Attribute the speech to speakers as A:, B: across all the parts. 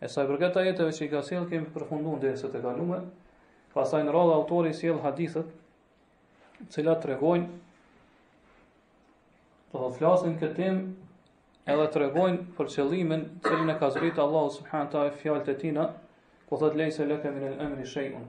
A: E sa i përket ajeteve që i ka sjell kemi përfundun dersat e kalume. Pastaj në radhë autori i sjell hadithet, të cilat tregojnë do flasin këtë temë edhe tregojnë për qëllimin të cilin e ka zbritur Allahu subhanahu taala fjalët e tina, ku thotë lejse leke min al-amri shay'un.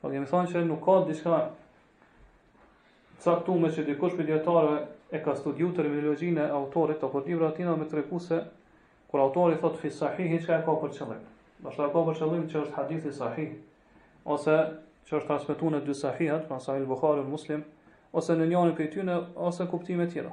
A: Po kemi thonë që nuk ka diçka caktume që dikush prej dijetarëve e ka studiu terminologjinë e autorit apo librat e tina me tregu se kur autori thot fi sahih çka ka për qëllim. A ka për qëllim që është hadith i sahih ose që është transmetuar në dy sahihat, pra Sahih Buhari dhe Muslim, ose në njërin prej tyre ose kuptime të tjera.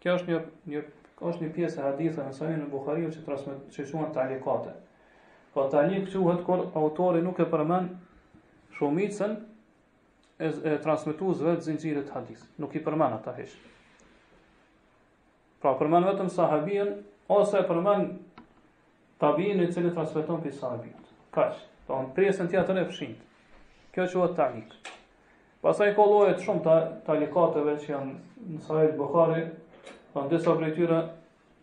A: Kjo është një një është një pjesë e haditheve në Sahihun e Buhariu që transmet që quhen talikate. Po talik quhet kur autori nuk e përmend shumicën e, e transmetuesve të zinxhirit të hadithit. Nuk i përmend ata hiç. Pra përmend vetëm sahabien ose e përmend tabiin i cili transmeton pi sahabit. Kaq. Pra pjesën tjetër e fshin. Kjo quhet talik. Pastaj ka llojet shumë të talikateve që janë në Sahih Bukhari, disa prej tyre,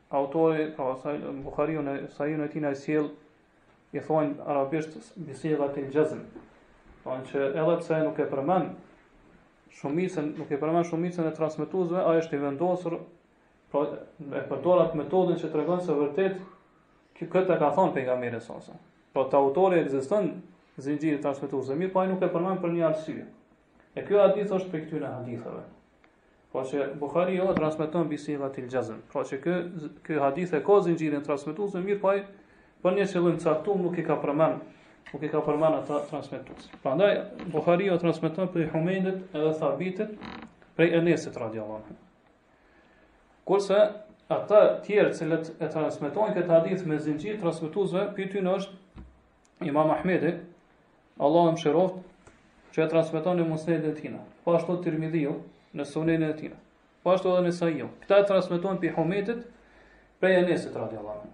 A: autori, pra Sahih Bukhari, në Sahihun e tina i sjell, i thonë arabisht bi sigatil xhezm. Pra në që edhe pse nuk e përmen, shumicën, nuk e përmen shumicën e transmetuesve, ai është i vendosur, pra e përdor atë metodën që tregon se vërtet, Që këtë e ka thonë pejgamberi sa sa. Po te autori ekziston zinxhiri transmetuesve, mirëpo ai nuk e përmend për një arsye. E ky hadith është prej këtyre haditheve. Po që Bukhariu e transmeton bi sigha til jazm. Po që ky ky hadith e ka zinxhirin transmetuesve, mirëpo ai për një qëllim të caktuar nuk e ka përmend nuk e ka përmend ata transmetues. Prandaj Bukhariu e transmeton prej Humejdit edhe Thabitit prej Enesit radhiyallahu anhu. Kurse ata tjerë të cilët e transmetojnë këtë hadith me zinxhir transmetuesve, pi tyne është Imam Ahmedi, Allahu e mëshiroft, që e transmeton në Musnedin e tina. Po ashtu Tirmidhiu në Sunenin e tina. Po ashtu edhe Nesaiu. Këta e transmetojnë pi Humejdit prej Enesit radhiyallahu anhu.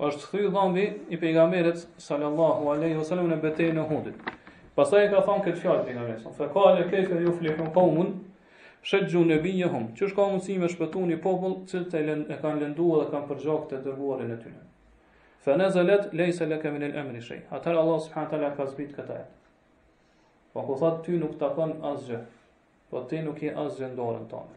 A: Është thy dhambi i pejgamberit sallallahu alaihi wasallam në betejën e Uhudit. Pastaj e ka thënë këtë fjalë pejgamberi sa fa qala kayfa yuflihu qawmun shajju nabiyhum. Qysh ka mundsi me shpëtu një popull të cilët e kanë lëndu dhe kanë përgjak të dërguarin e tyre. Fa nazalat laysa laka min al-amri shay. Atëherë Allah subhanahu wa taala ka zbrit këtë ajet. Po ku thotë ty nuk të takon asgjë. Po ti nuk ki asgjë në dorën tonë.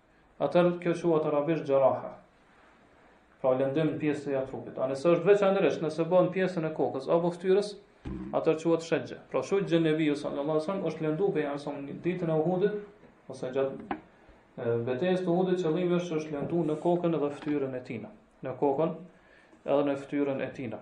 A: Atër kjo quhet arabisht xhiraha. Pra lëndim në pjesë tjera trupit. A nëse është veçanërisht, nëse bëhet në pjesën e kokës apo ftyrës, atër quhet shexhe. Pra shuxhxhe nebiju, sallallahu alajhi wasallam, është lëndu pejgamberi sallallahu alajhi wasallam në ditën e uhudit, ose gjatë betejës të uhudit, qëllimi është është lëndu në kokën edhe ftyrën e tina. Në kokën edhe në ftyrën e tina.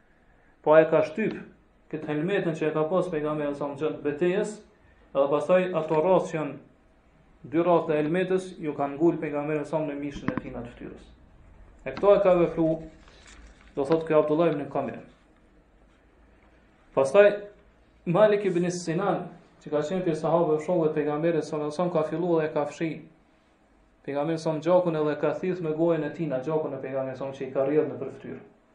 A: Po ai e ka shtyp këtë helmetën që e ka pas pejgamberi sallallahu alajhi wasallam gjatë betejës, edhe pastaj ato rrathë që janë dy rrathë të helmetës, ju kanë ngul pejgamberit sallallahu alajhi wasallam në mishin e tijna të fytyrës. E këto e ka vepru, do thotë kjo Abdullah ibn Kamie. Pastaj Malik ibn Sinan, që ka qenë prej sahabëve shokëve të pejgamberit sallallahu alajhi wasallam ka fillu dhe ka fshi pejgamberit sallallahu alajhi wasallam gjakun edhe ka thith me gojën e tijna gjakun e pejgamberit sallallahu alajhi wasallam që i ka rrjedh nëpër fytyrë.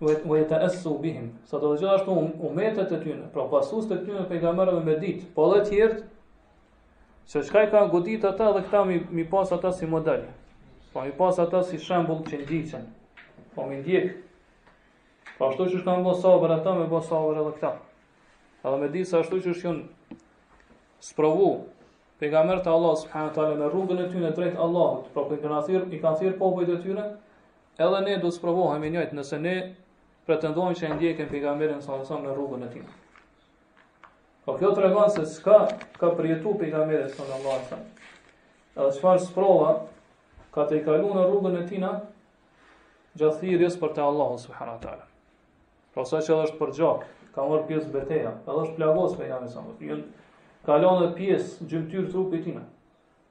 A: Wa yata'assu bihim. Do të thotë gjithashtu um, umetet e tyre, pra pasuesit e tyre pejgamberëve me ditë, po edhe të tjerë se çka i kanë godit ata dhe këta mi, mi pas ata si model. Po mi pas ata si shembull që ndiqen. Po mi ndjek. Po ashtu qysh kanë bërë sabër ata me bërë sabër edhe këta. Edhe me di se ashtu qysh janë sprovu pejgamberët e Allah subhanahu wa taala në rrugën e tyre drejt Allahut, pra kur i kanë thirr, i kanë thirr popujt e tyre Edhe ne do të sprovohemi njëjtë nëse ne pretendojmë se e ndjekim pejgamberin sallallahu alajhi wasallam në rrugën e tij. Po kjo tregon se çka ka përjetu pejgamberi sallallahu alajhi wasallam. Edhe çfarë sprova ka tejkalu në rrugën e tijna gjatë thirrjes për te Allahu subhanahu wa taala. Po saqë është përgjak, ka marrë pjesë në beteja, edhe është plagos pejgamberi sallallahu alajhi wasallam. Janë lëndu pjesë gjymtyrë trupit tina.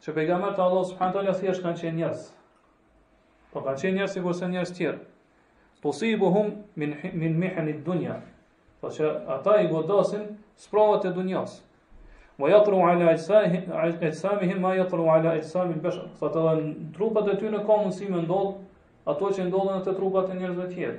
A: që pejgamberët e Allahut subhanahu teala thjesht kanë qenë njerëz. Po kanë qenë njerëz sikurse njerëzit tjerë. Tusibuhum min min mihan ad-dunya. Po që ata i godasin sprovat e dunjas. Wa yatru ala ajsahim ajsamihim ma yatru ala ajsam al-bashar. Pra te trupat e tyre ka mundësi me ndodh ato që ndodhen te trupat e njerëzve të tjerë.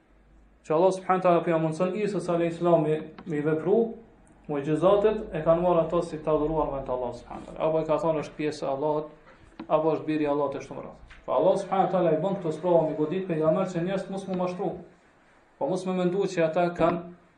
A: Që Allah subhanahu taala po ja mundson Isa alayhis salam me, mi vepru muxhizatet e kanë marrë atë si të adhuruar me Allah subhanahu taala. Apo kanë thënë është pjesë e Allahut, apo është biri i Allahut e kështu me radhë. Po Allah subhanahu taala i bën këto sprova mi godit pejgamberët që njerëzit mos me u mashtru. Po mos me mendu se ata kanë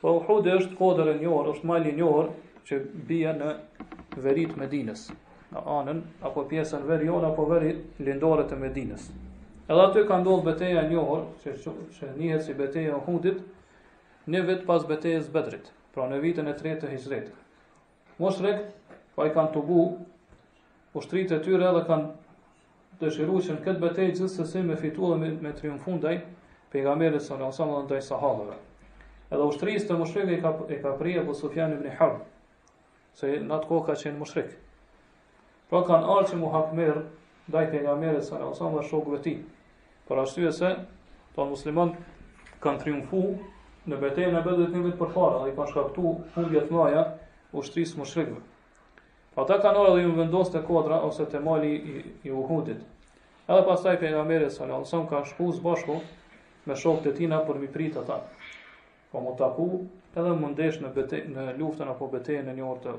A: Po Uhudi është kodër e njohur, është mali i njohur që bie në veri të Medinës, në anën apo pjesën veriore apo veri lindore të Medinës. Edhe aty ka ndodhur beteja e njohur, që që njihet si beteja e Uhudit, një vit pas betejës Bedrit, pra në vitin e tretë të hixhretit. Mushrik, po i kanë tubu ushtritë e tyre dhe kanë dëshiru që në këtë betejë gjithsesi me fitu dhe me, me triumfu ndaj pejgamberit sallallahu alajhi wasallam dhe ndaj sahabëve. Edhe ushtrisë të mushrikëve i ka, i ka pri Ebu Sufjan ibn Harb, se në atë kohë ka qenë mushrik. Pra kanë ardhur që m'u hakmerr ndaj pejgamberit sallallahu alajhi wasallam dhe shokëve të tij. Për arsye se pra muslimant kanë triumfu në betejën e Bedrit një vit përpara dhe i kanë shkaktuar humbje të mëdha ushtrisë mushrikëve. Pra ata kanë ardhur dhe janë vendos te kodra ose te mali i, i Uhudit. Edhe pastaj pejgamberi sallallahu alajhi wasallam ka shkuar së bashku me shokët e tina për me i prit ata. Për m'u taku edhe m'u ndesh në bete, në luftën apo betejën e një orë të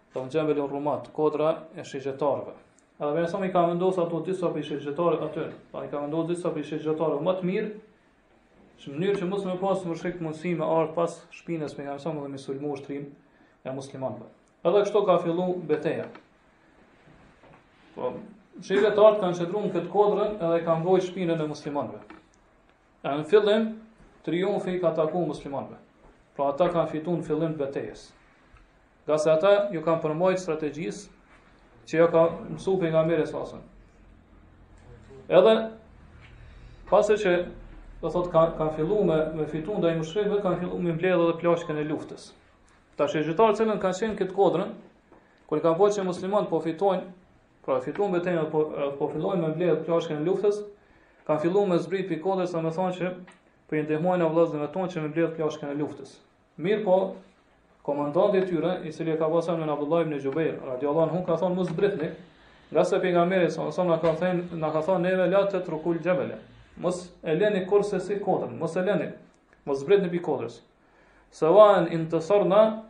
A: Domethënë Xhebelu Rrumat, kodra e shigjetarëve. Edhe pejgamberi i ka vendos ato disa prej shigjetarëve aty. Pra i ka vendos disa prej shigjetarëve më të mirë, në mënyrë që mos me pasë mushrikët mundësi me ardhë pas shpinës pejgamberit dhe me sulmu ushtrinë e muslimanëve. Edhe kështu ka fillu beteja. Po, shigjetarët kanë qëndru në këtë kodrën edhe kanë mbrojt shpinën e muslimanëve. E në fillim, triumfi i ka taku muslimanve. Pra ata kanë fitu në fillim të betejes. Ngase ata iu kanë përmojt strategjis që ju ka mësu pejgamberi sallallahu alajhi wasallam. Edhe, pasi që do thot ka ka fillu me me fitu ndaj mushrikëve kanë fillu me mbledh edhe plaçkën e luftës. Tash shigjetarët të cilët kanë qenë në këtë kodrën kur kanë pa që muslimant po fitojnë Pra fitu betejën dhe po po fillojnë me mbledh plaçkën e luftës. Kanë filluar me zbrit pej kodrës, me thonë që po i ndihmojmë na vëllezërit tonë që me mbledh plaçkën e luftës. Mirëpo, komandanti i tyre, i cili ka pas emrin Abdullah ibn Jubair, radiallahu anhu, ka thonë mos zbritni. Ngase pejgamberi sallallahu alajhi wasallam na ka thënë, na ka thonë neve la tatrukul jabala. Mos e lëni kurrsesi kodrën, mos e lëni. Mos zbritni pej kodrës. Sawan intasarna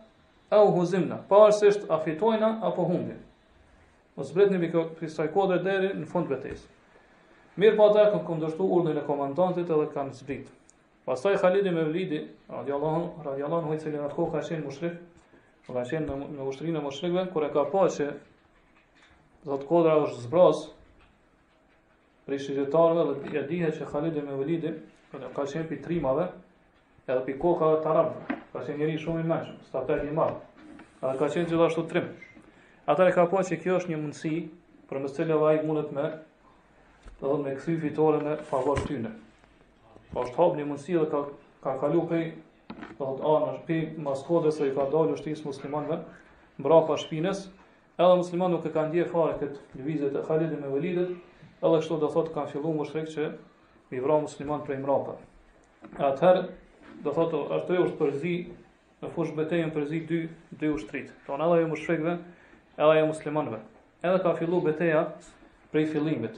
A: Au huzimna, pavarësisht a fitojna apo humbim. Mos zbritni pej kësaj kodre deri në fund betejës. Mirëpo ata kanë kundërshtu urdhnin e komandantit edhe kanë zbrit. Pastaj Khalid ibn Velidi, radiallahu, radiallahu anhu, i cili n'atë kohë ka qenë mushrik, pra ka qenë në, në ushtrinë e mushrikve, kur e ka pa që domethënë kodra është zbraz, Prej shigjetarëve dhe pra dihet që Khalid ibn Velidi ka qenë pej trimave edhe pej kokave t'arabve. Ka qenë njeri shumë i mençëm, strateg i madh. Edhe ka qenë gjithashtu trim. Atëherë ka pa që kjo është një mundësi përmes së cilës ai mundet me domethënë me kthy fitoren në favor të tyne. Pra është hapë një mundësi dhe ka, ka kalu pej domethënë anës pej mas kodrës dhe i ka dalë ushtrisë muslimanve mbrapa shpines Edhe muslimant nuk e kanë ndje fare këtë lëvizje të Khalid ibn Velidit, edhe kështu do thotë kanë filluar mushrikt që me i vra muslimant prej mrapa. Atëherë do thotë ato është përzi në fushë betejë janë përzi dy dy ushtrit. Domethënë edhe ajo e mushrikëve, edhe ajo e muslimanëve. Edhe ka filluar beteja prej fillimit.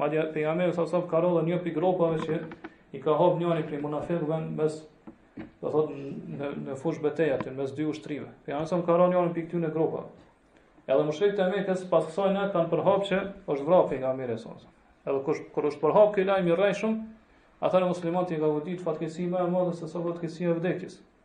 A: Madje pejgamberi sa sa ka rënë një prej gropave që i ka hap njëri prej munafikëve mes do thot në në fushëbetejë aty mes dy ushtrive. Pejgamberi sa ka rënë njëri prej këtyre gropave. Edhe mushrikët e Mekës pas kësaj na kanë përhap që është vrarë pejgamberi sa sa. Edhe kush kur është përhap ky lajm i rrejshëm, atëherë muslimanët i ka godit fatkeqësi më e madhe se sa fatkeqësia e vdekjes.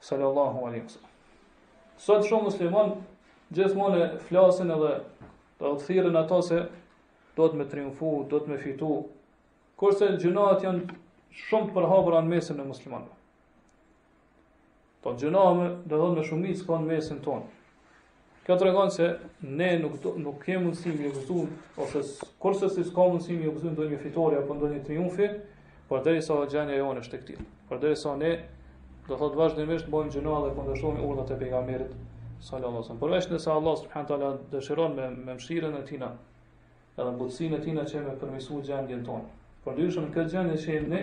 A: Sallallahu alaihi wasallam. Sot shumë musliman gjithmonë flasin edhe po thërrasin ato se duhet me triumfu, duhet me fitu. Kurse gjynahet janë shumë të përhapura në mesin e muslimanëve. Po gjynahet do të thotë me shumicë ka n'mesin tonë. Kjo tregon që ne nuk, do, nuk kemë mundësi me gëzu, ose kurrsesi s'ka mundësi me gëzu ndonjë një fitore apo ndonjë një triumfi, përderisa gjendja jonë është e tillë. Përderisa ne do thot vazhdimisht bojmë gjynahe dhe kundërshtojmë urdhrat e pejgamberit sallallahu alaihi Përveç nëse Allah subhanahu taala dëshiron me me mëshirën e tina, edhe butësinë e tina që me përmirësu gjendjen tonë. Por ndryshe me këtë gjendje që ne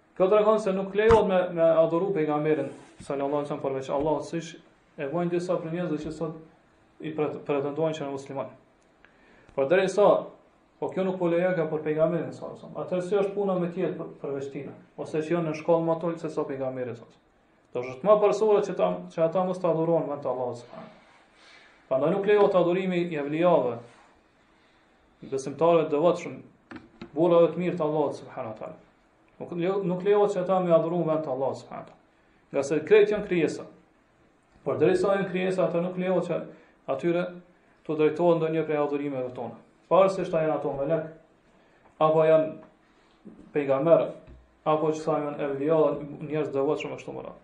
A: Kjo tregon se nuk lejohet me me adhuru pejgamberin sallallahu alajhi wasallam përveç Allahut, siç e bojnë disa prej njerëzve që sot i pretendojnë që janë muslimanë. Përderisa po kjo nuk po lejoheka për pejgamberin sallallahu alajhi wasallam. Atëherë si është puna me tjetër për, përveç tina, ose që janë në shkallë më të ulët se sa pejgamberi sallallahu alajhi wasallam. Do të thotë më parësore që ta që ata mos ta adhurojnë vend të Allahut subhanahu wa taala. Prandaj nuk lejohet adhurimi i evliave, besimtarëve të devotshëm, burrave të mirë të Allahut subhanahu wa taala. Nuk nuk lejohet që ata me adhuru vend të Allahut subhanahu. Ngase krejt janë krijesa. Përderisa janë krijesa, ata nuk lejohet që atyre t'u drejtohet ndonjë prej adhurimeve tona. Pa marrë parasysh a janë ato melek, apo janë pejgamber, apo që sa janë evlia, njerëz të devotshëm e kështu me radhë.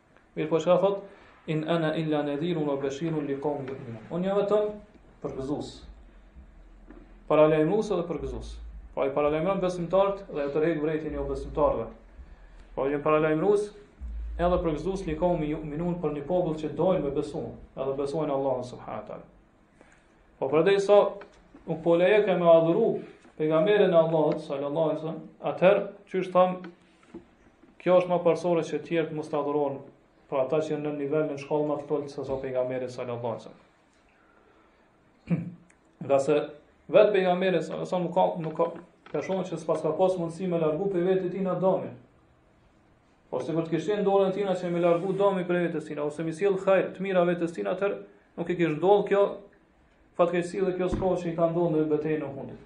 A: Mirpo çka thot? In ana illa nadhirun wa bashirun li qawmin yu'minun. Unë jam vetëm përgëzues. Paralajmërues dhe përgëzues. Pra i paralajmëron besimtarët dhe u tërheq vërejtjen jobesimtarëve. Pra jam paralajmërues edhe përgëzues li qawmin yu'minun për një popull që dojnë me besu, edhe besojnë Allahun subhanahu taala. Po përderisa nuk po lejoheke me adhuru, pejgamberin e Allahut, sallallahu alaihi wasallam, atëher, qysh thamë, Kjo është më parësore që tjerët mos të adhurohen për ata që janë në nivel në shkallë më të ulët se sa pejgamberi sallallahu alaihi wasallam. Ngase vetë pejgamberi sallallahu alaihi wasallam nuk ka nuk ka ka shumë që s'pas ka pas mundësi me largu prej vetes tina damin. Ose po të kishte në dorën tina që me largu damin prej vetes tina, ose mi sjellë hajre të mira vetes tina, atër nuk i kishte ndodhë kjo fatkeqësi dhe kjo çka që i ka ndodhë në betejën e Uhudit.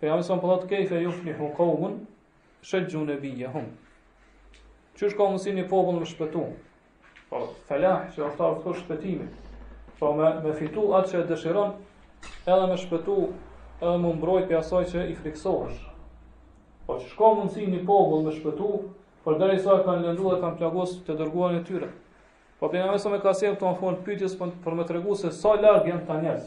A: Pejgamberi sallallahu alejhi ve selem po thotë kejfe juflihu kaumun, shexhu nebijjehum. Qysh ka mundësi një popull me shpëtu? Po, felah, që është këtu shpëtimi. Po, me, me fitu atë që e dëshiron, edhe me shpëtu, edhe me u mbrojt prej asaj që i friksohesh. Po, qysh ka mundësi një popull me shpëtu, përderisa e kanë lëndu dhe kanë plagos të dërguarin e tyre. Po, Pejgamberi s.a.v.s. e ka thënë këtë në formë pytjes për, për me tregu se sa largë janë këta njerëz.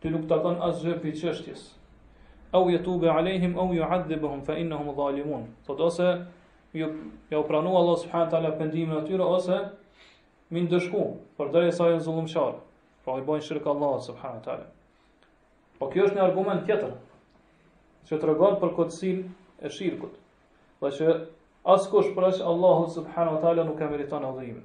A: Ty nuk të takon asgjë prej çështjes. Au yatubu alehim au yu'adhibuhum fa innahum dhalimun. Thotë ose ju, jau pranon Allah subhanahu wa taala pendimin e tyre ose me i ndëshku, përderisa janë zullumqarë. Pra i bojnë shirk Allah subhanahu wa taala. Po kjo është një argument tjetër që tregon për kotësin e shirkut. Dhe që askush përveç Allahut subhanahu wa taala nuk e meriton adhurimin.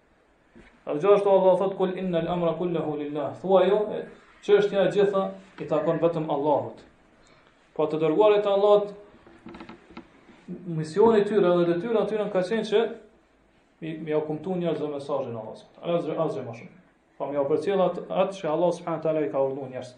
A: Gjithashtu Allah thot kul inna al-amra kullahu lillah. Thuaj o, çështja e gjitha i takon vetëm Allahut. Po të dërguarit e Allahut misioni i tyre dhe detyra e tyre ka qenë që mi, me jau kumtu njerëzve mesazhin e Allahut. Asgjë asgjë më shumë. Po me jau përcjell atë atë që Allah subhanahu taala i ka urdhëruar njerëzve.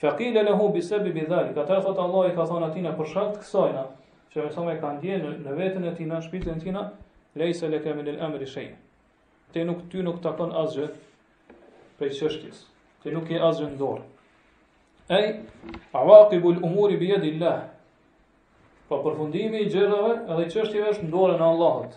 A: Faqila lahu bi sababi dhalika, ata thot Allah i ka thon atina për shkak të kësajna, do me thonë ka ndje në, në veten e tina, shpirtin e tina, leysa laka min al-amri shay. Ty nuk, ty nuk të takon asgjë prej çështjes. Ti nuk ke asgjë në dorë. Ai awaqibu al-umuri bi yadi Allah. Po përfundimi i gjërave edhe çështjeve është në dorën e Allahut.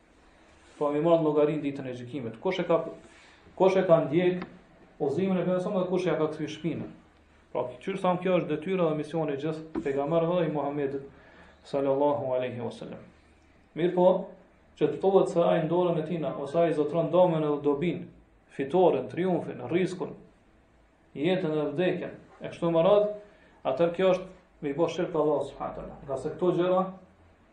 A: Po me i marr llogari ditën e gjykimit. Kush e ka kush e ka ndjek udhëzimin e Pejgamberit dhe kush ja ka kthy shpinën. Pra, çështja kjo është detyra dhe misioni i gjithë pejgamberëve dhe i Muhamedit sallallahu alaihi wasallam. Mirëpo, që të thohet se ai në dorën e tina ose ai zotron domin e dobinë, fitoren, triumfin, rizkun, jetën dhe vdekjen. E kështu me radh, atëherë kjo është me i bo shirk Allah subhanahu wa taala. Ngase këto gjëra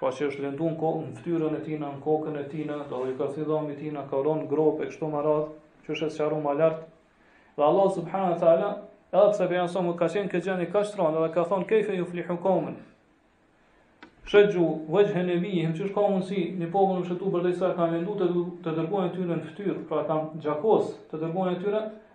A: Pasi është lënduar në kokë, në fytyrën e tij, në kokën e tij, edhe i ka thy dhomin e tij, ka rënë në gropë e kështu me radhë, që është sqaruar më lart. Dhe Allah subhanahu wa taala, edhe pse Pejgamberi s.a.v.s. ka qenë në këtë gjendje ka shtru, edhe ka thënë kejfe juflihu kaumun shexhu vexhhe nebijjihim, qysh ka mundësi, një popull me shpëtu përderisa kanë lëndu të, të dërguarin e tyre në fytyrë, pra kanë gjakos të dërguarin e tyre,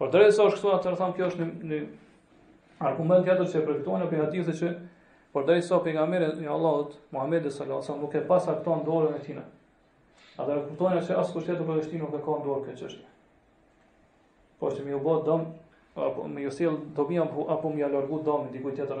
A: Përderisa është kështu atëherë thamë kjo është një, një argument tjetër që e përfitojmë prej hadithit që përderisa pejgamberi i Allahut Muhamedi sallallahu alaihi wasallam nuk e ka pas këtë në dorën e tij. Atëherë kuptojmë se askush tjetër përveç tij nuk e ka në dorë këtë çështje. Pra që me i bë dom apo me ju sjell dobi apo apo me ia largu domin dikujt tjetër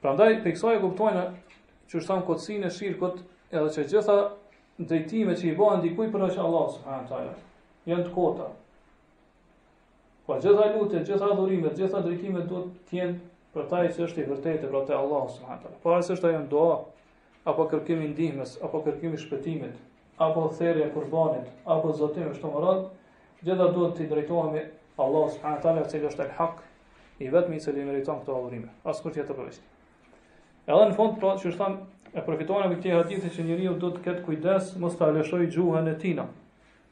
A: Prandaj prej kësaj kuptojmë qysh thamë kotësin e shirkut edhe që gjitha drejtime që i bëhen dikuj përveç Allah subhanahu taala janë të kota. Po gjitha lutje, gjitha adhurime, gjitha drejtime duhet të jenë për te ai që është i vërtetë pra te Allah subhanahu taala. Pra a është ajo dua, apo kërkim i ndihmës, apo kërkim i shpëtimit, apo therja e kurbanit, apo zotim e kështu me radhë, gjitha duhet të drejtohemi Allah subhanahu wa taala i cili është el hak i vetmi i cili meriton këto adhurime, askush tjetër përveç. Edhe në fund pra qysh thamë e përfitojmë me këtë hadith që njeriu duhet të ketë kujdes mos ta lëshojë gjuhën e tina.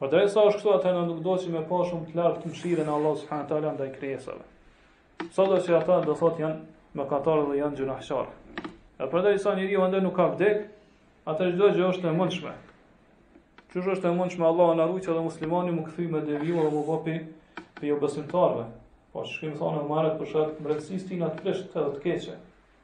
A: Përderisa është kështu atëherë nuk do shumë me pa shumë të lartë mëshirën e Allah subhanahu taala ndaj krijesave. Sado që ata do thot janë mëkatarë dhe janë gjynahqarë. E përderisa njeriu ende nuk ka vdek, atëherë çdo gjë është e mundshme. Është e mundshme Allah na rujtë dhe muslimani me u kthy me deviju dhe me u bë prej jobesimtarëve. Po qysh kemi thonë e maret për shkak mërëtsis ti në të plisht të dhe të keqe.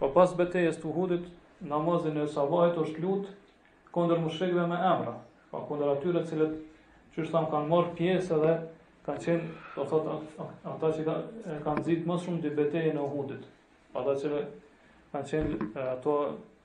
A: Po pas betejës të Uhudit, namazin e sabahit është lut kundër mushrikëve me emra, pra po kundër atyre të cilët qysh thamë kanë marrë pjesë edhe kanë qenë, do thotë, ata që kanë kanë nxit më së shumti betejën e Uhudit, ata që kanë qenë ato